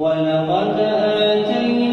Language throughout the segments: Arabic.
ولقد آتينا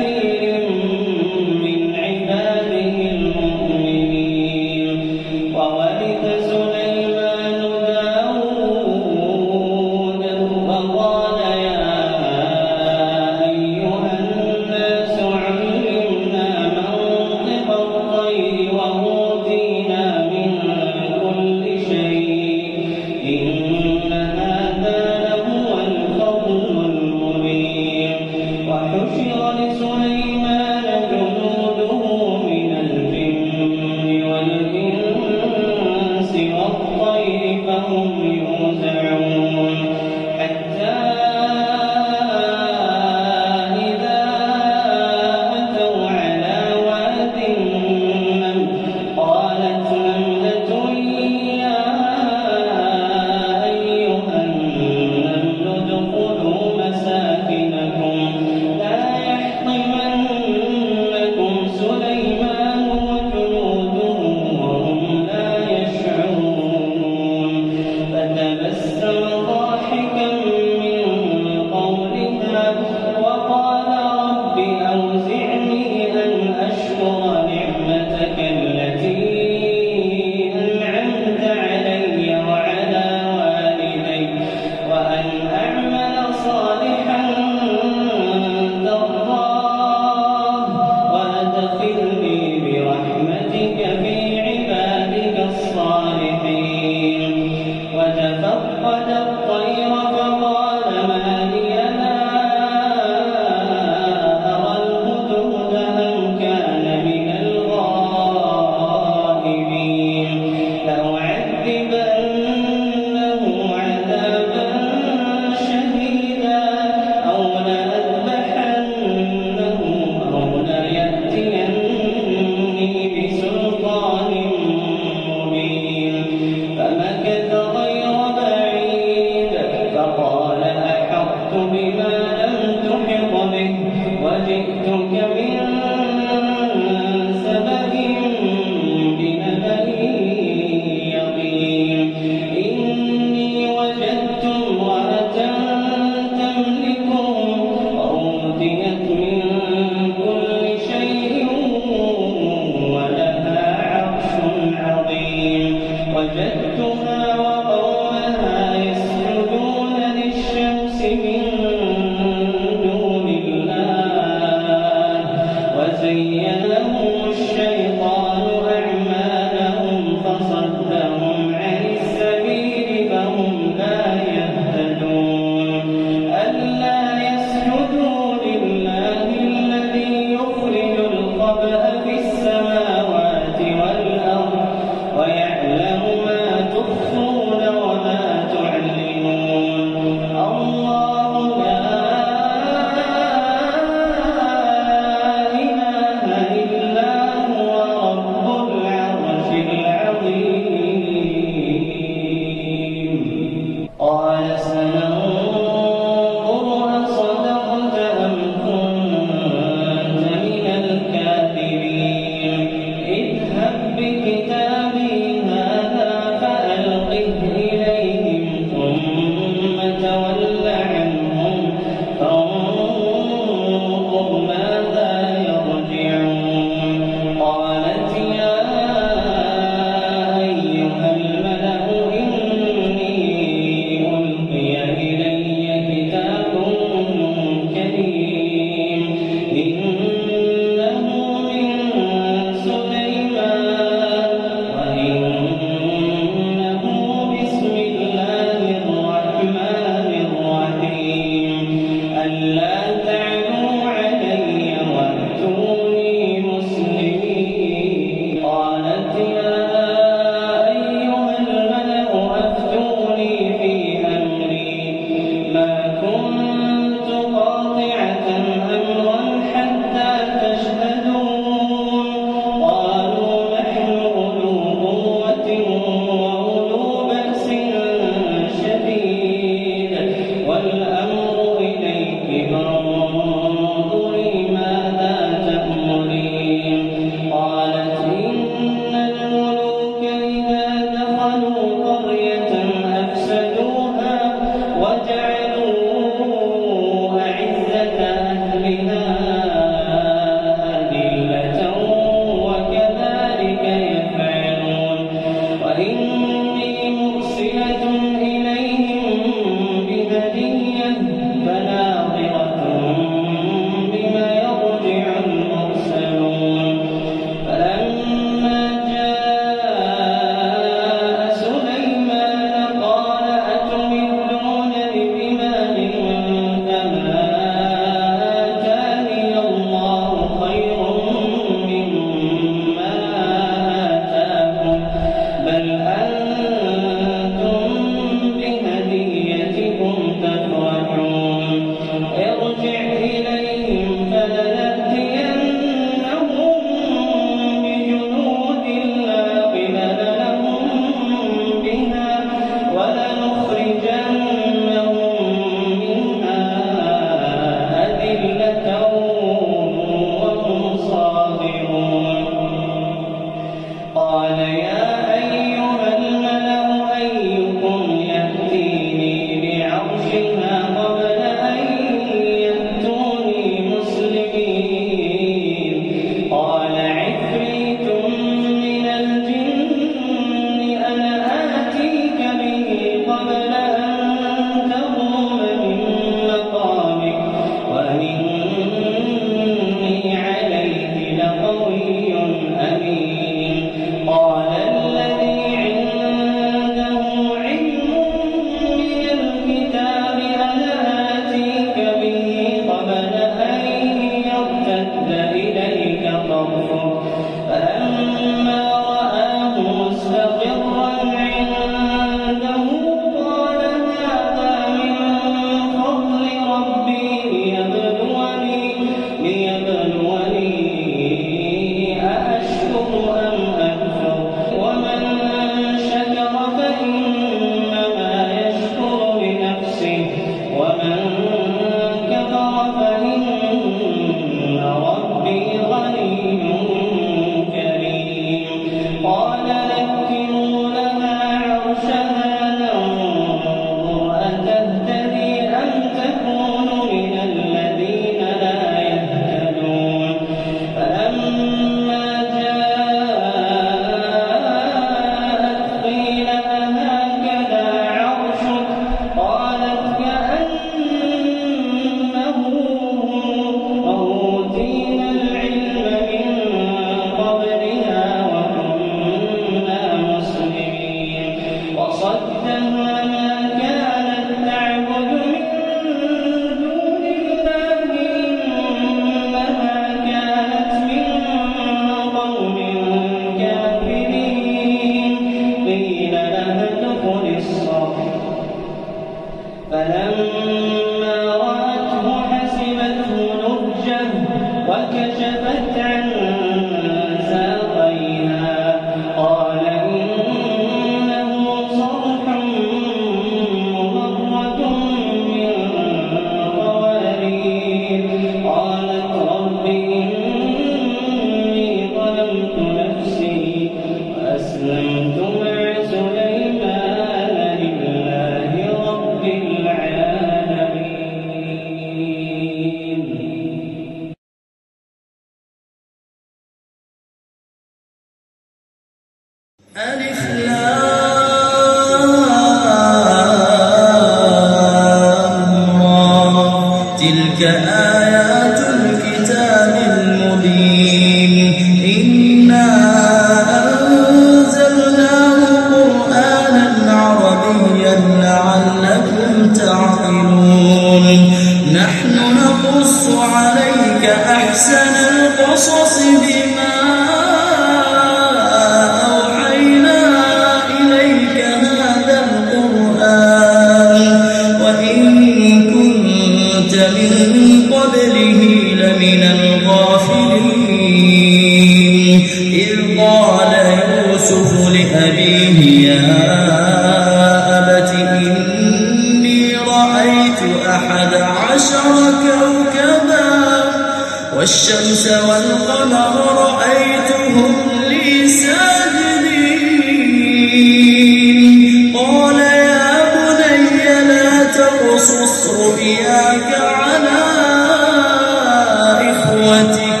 إخوتك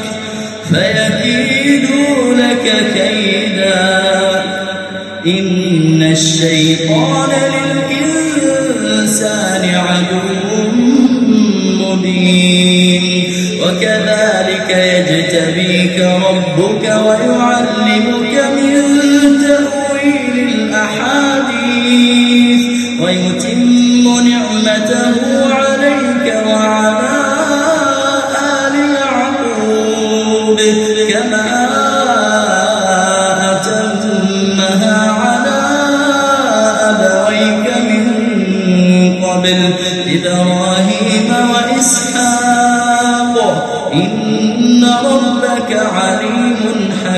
فيكيدوا لك كيدا. إن الشيطان للإنسان عدو مبين. وكذلك يجتبيك ربك ويعلمك من تأويل الأحاديث. ويتم نعمته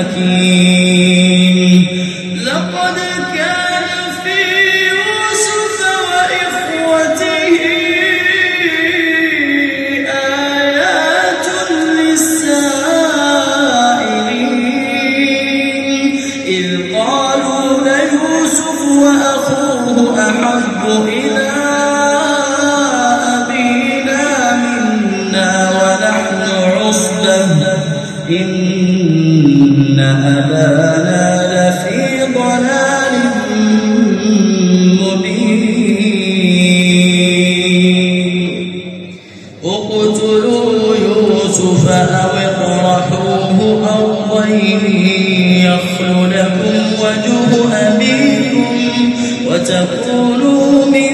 حكيم اقتلوا يوسف أو اطرحوه أرضا يخل لكم وجه أبيكم وتكونوا من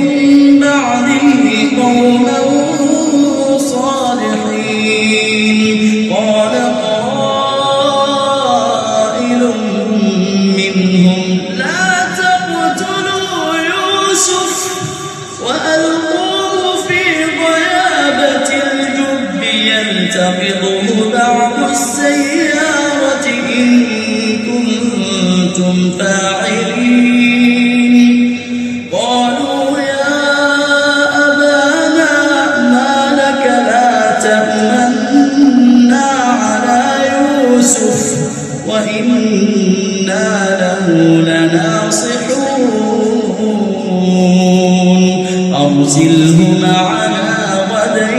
أرسله معنا غدا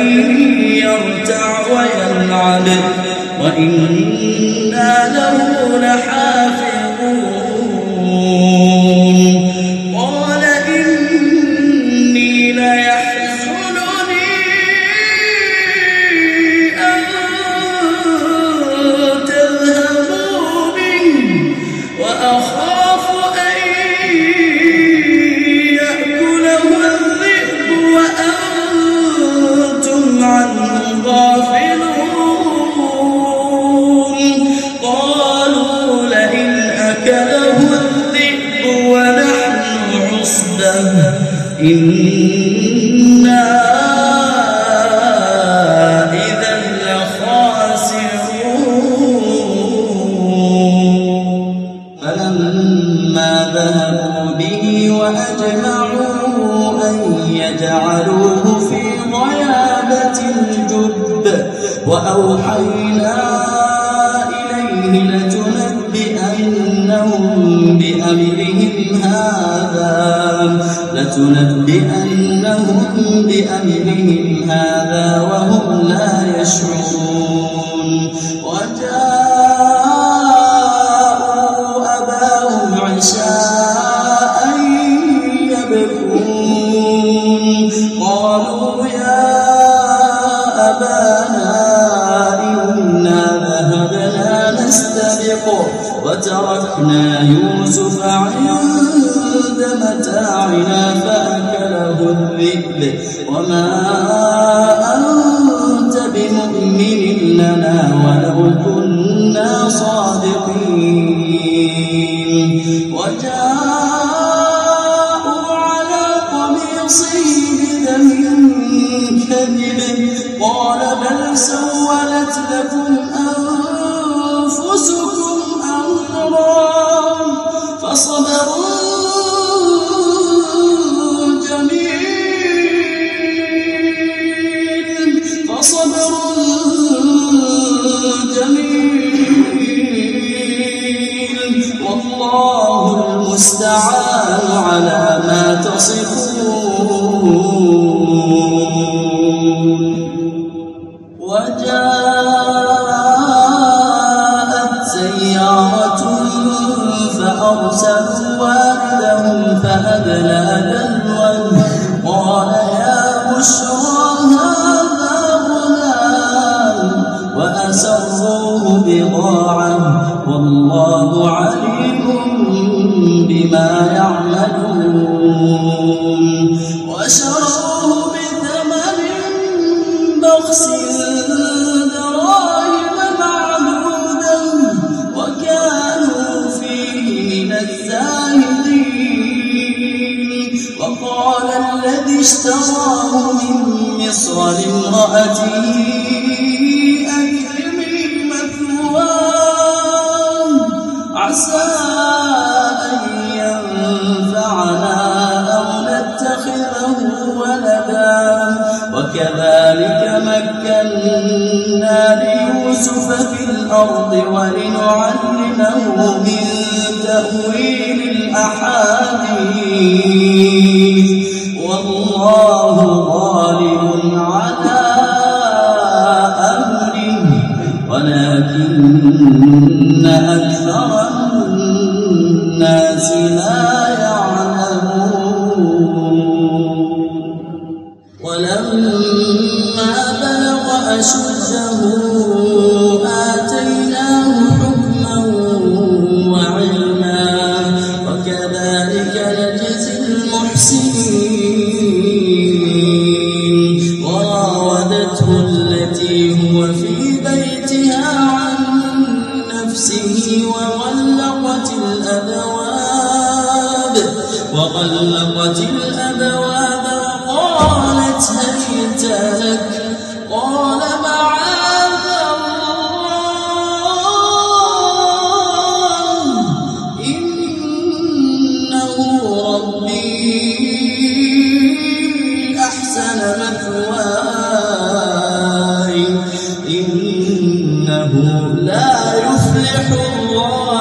يرتع ويلعب. وإن كذبا قال بل سولت لكم الأرض ولنعلمه من تأويل الأحاديث.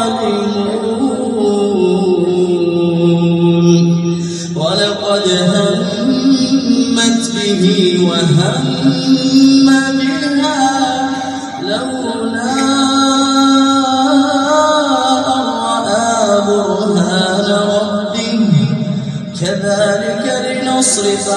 ظالمون ولقد همت به وهم بها لولا أن رأى برهان ربه. كذلك لنصرف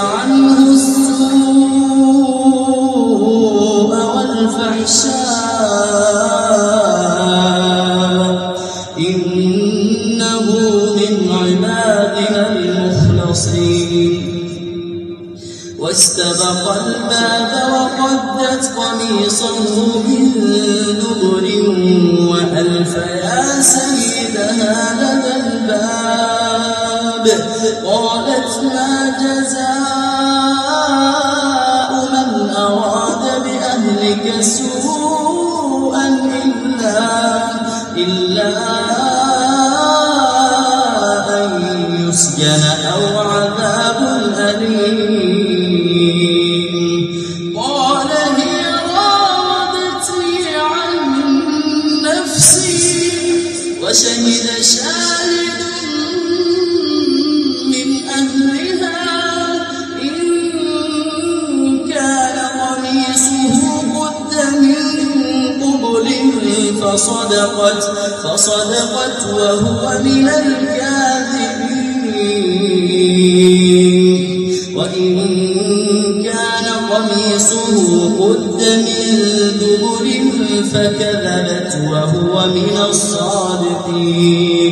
فصدقت فصدقت وهو من الكاذبين. وإن كان قميصه قد من دبر فكذبت وهو من الصادقين.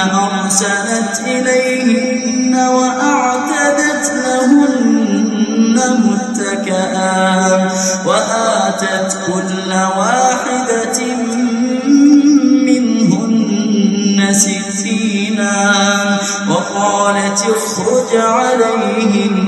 أرسلت إليهن وأعتدت لهن متكآ وآتت كل واحدة منهن سكينا وقالت اخرج عليهن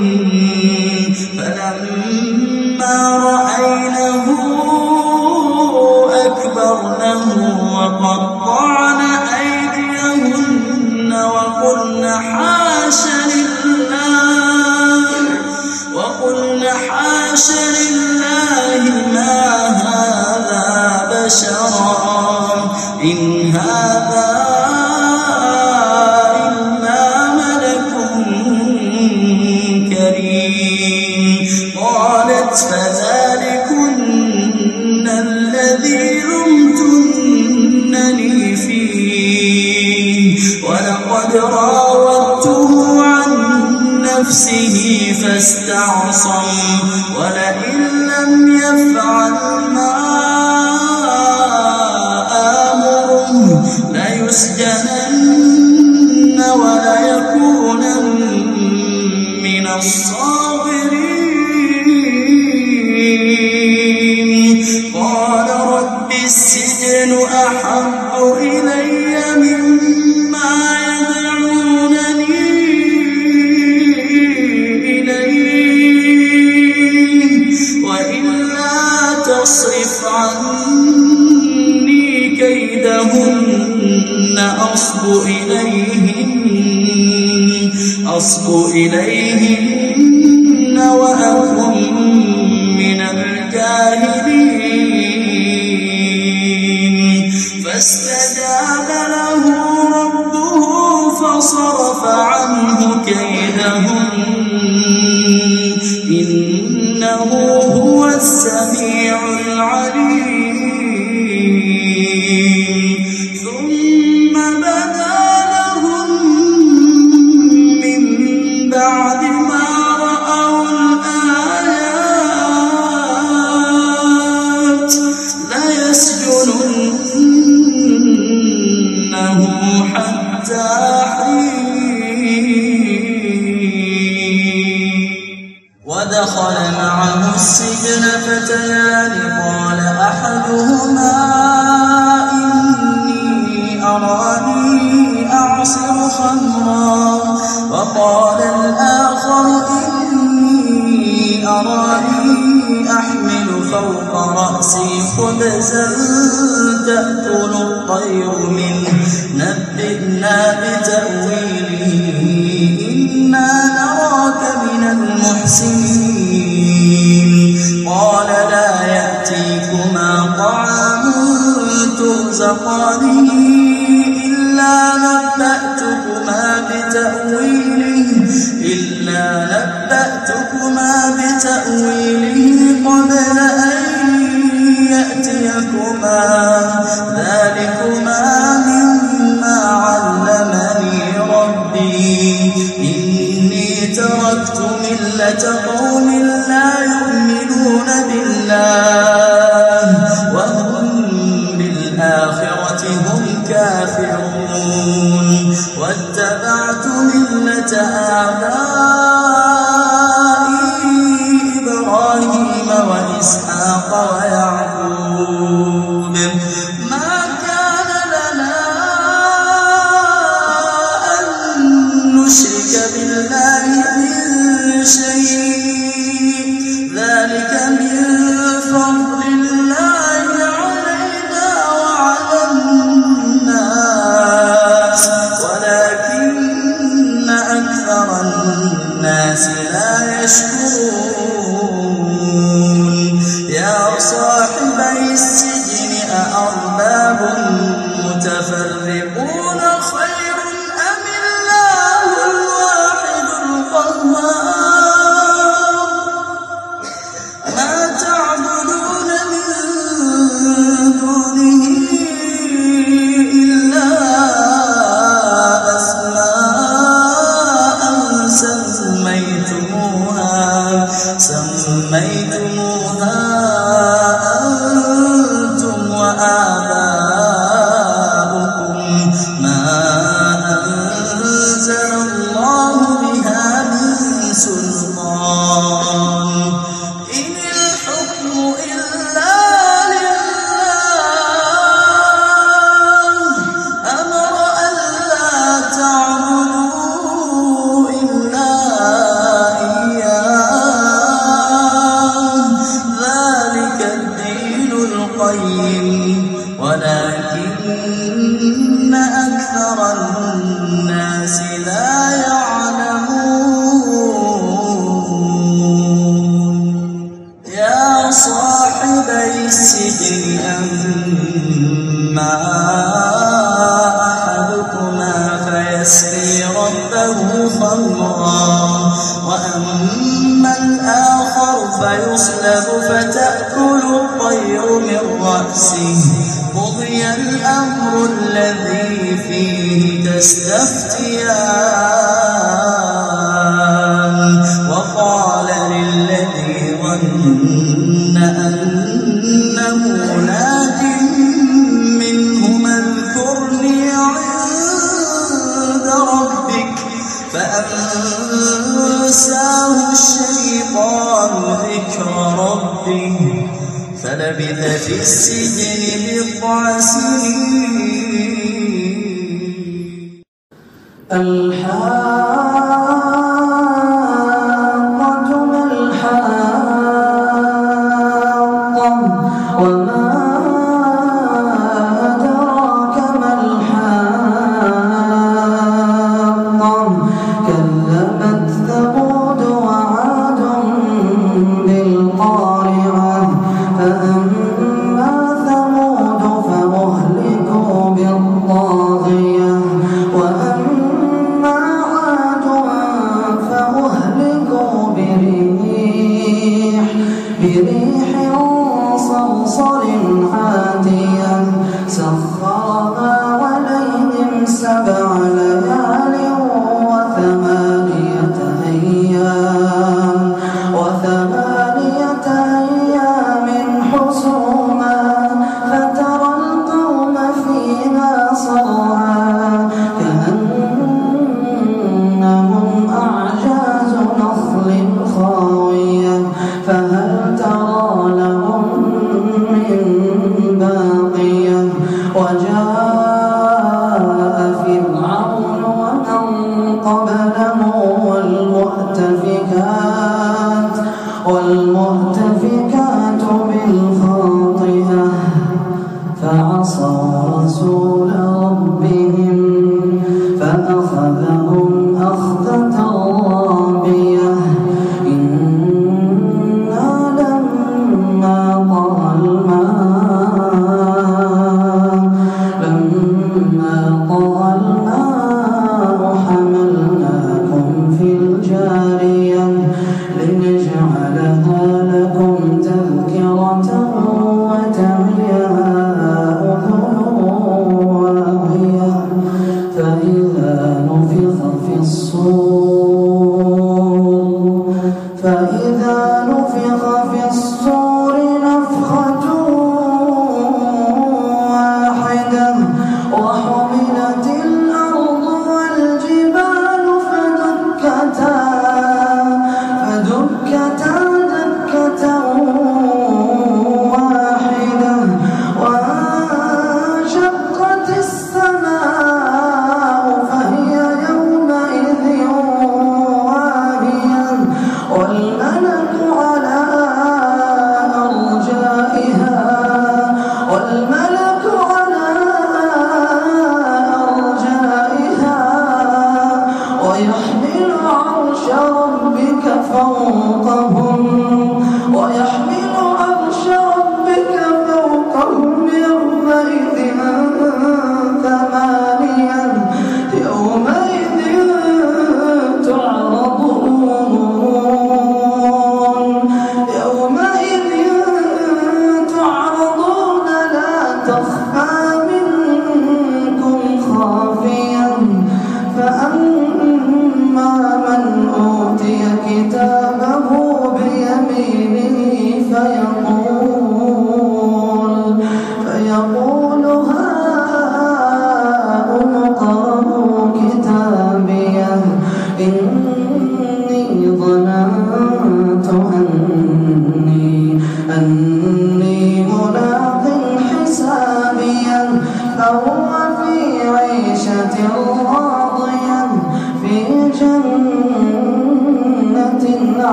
تأكل الطير منه نبئنا بتأويله إنا نراك من المحسنين قال لا يأتيكما طعام ترزقانه إلا نبأتكما بتأويله إلا نبأتكما بتأويله قبل ذلكما. ذلكما saw فيصلب فتأكل الطير من رأسه. قضي الأمر الذي فيه تستفتيان. لبث في السجن بضع سنين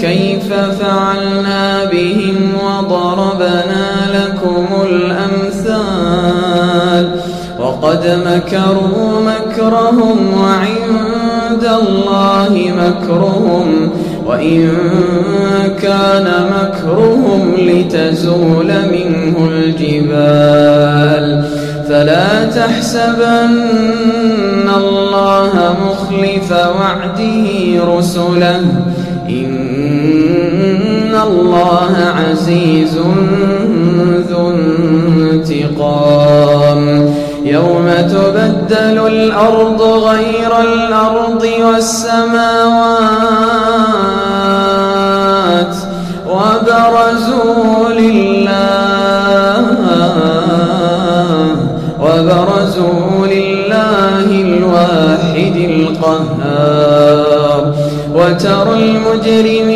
كيف فعلنا بهم وضربنا لكم الأمثال وقد مكروا مكرهم وعند الله مكرهم وإن كان مكرهم لتزول منه الجبال فلا تحسبن الله مخلف وعده رسله إن الله عزيز ذو انتقام يوم تبدل الأرض غير الأرض والسماوات وبرزوا لله وبرزوا لله الواحد القهار وترى المجرمين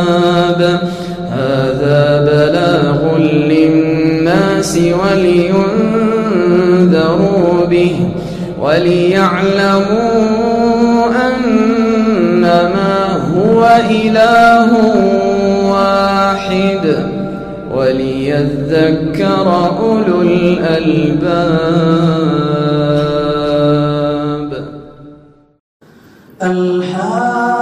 هذا بلاغ للناس ولينذروا به وليعلموا أنما هو إله واحد وليذكر أولو الألباب. الحاقة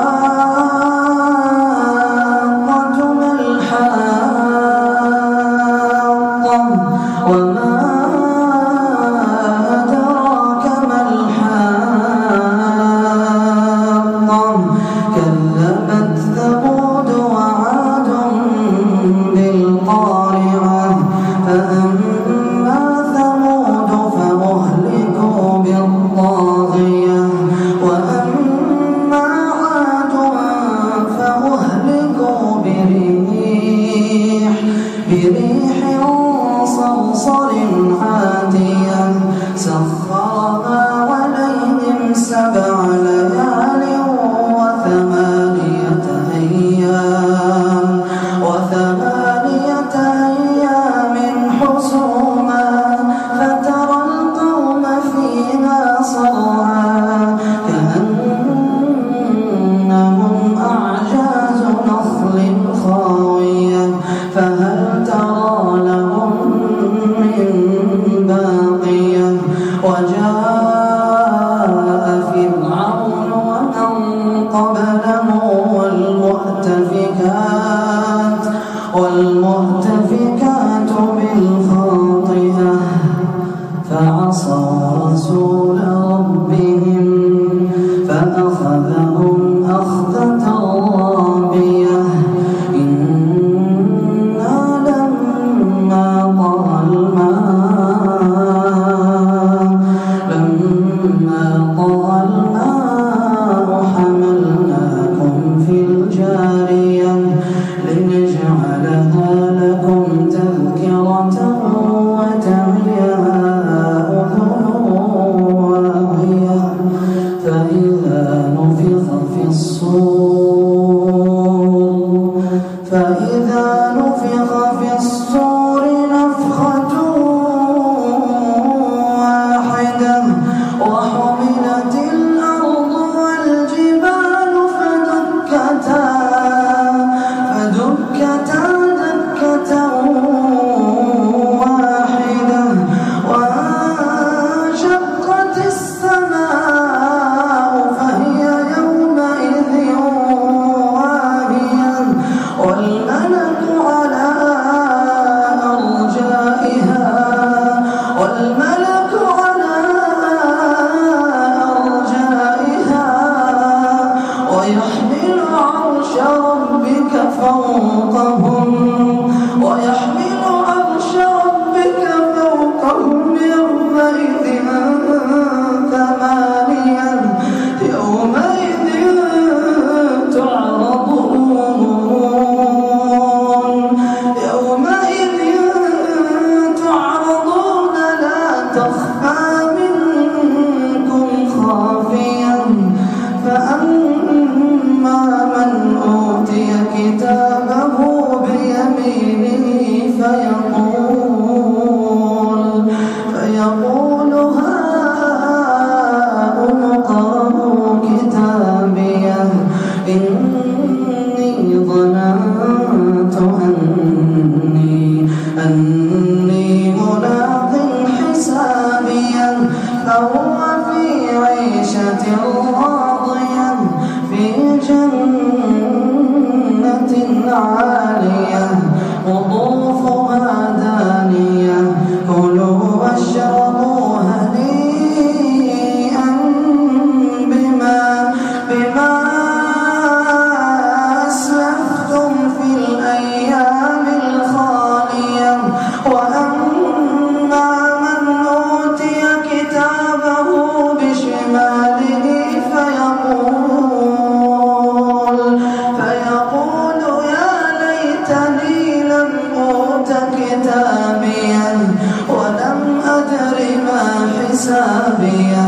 حسابيه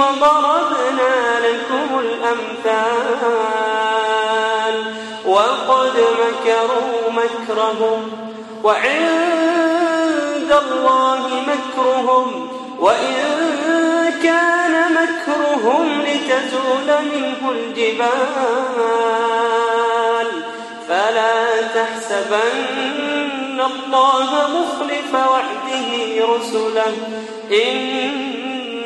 وضربنا لكم الأمثال وقد مكروا مكرهم وعند الله مكرهم وإن كان مكرهم لتزول منه الجبال فلا تحسبن الله مخلف وعده رسله إن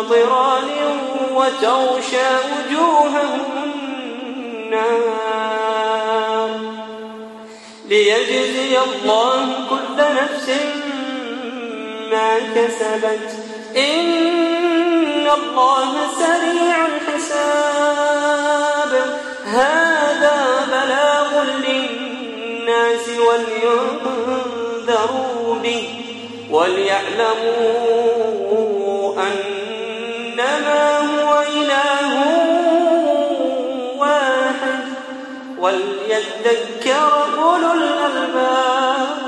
قطران وتغشى وجوههم النار. ليجزي الله كل نفس ما كسبت. إن الله سريع الحساب. هذا بلاغ للناس ولينذروا به وليعلموا أنما هو إله واحد وليذكر أولو الألباب.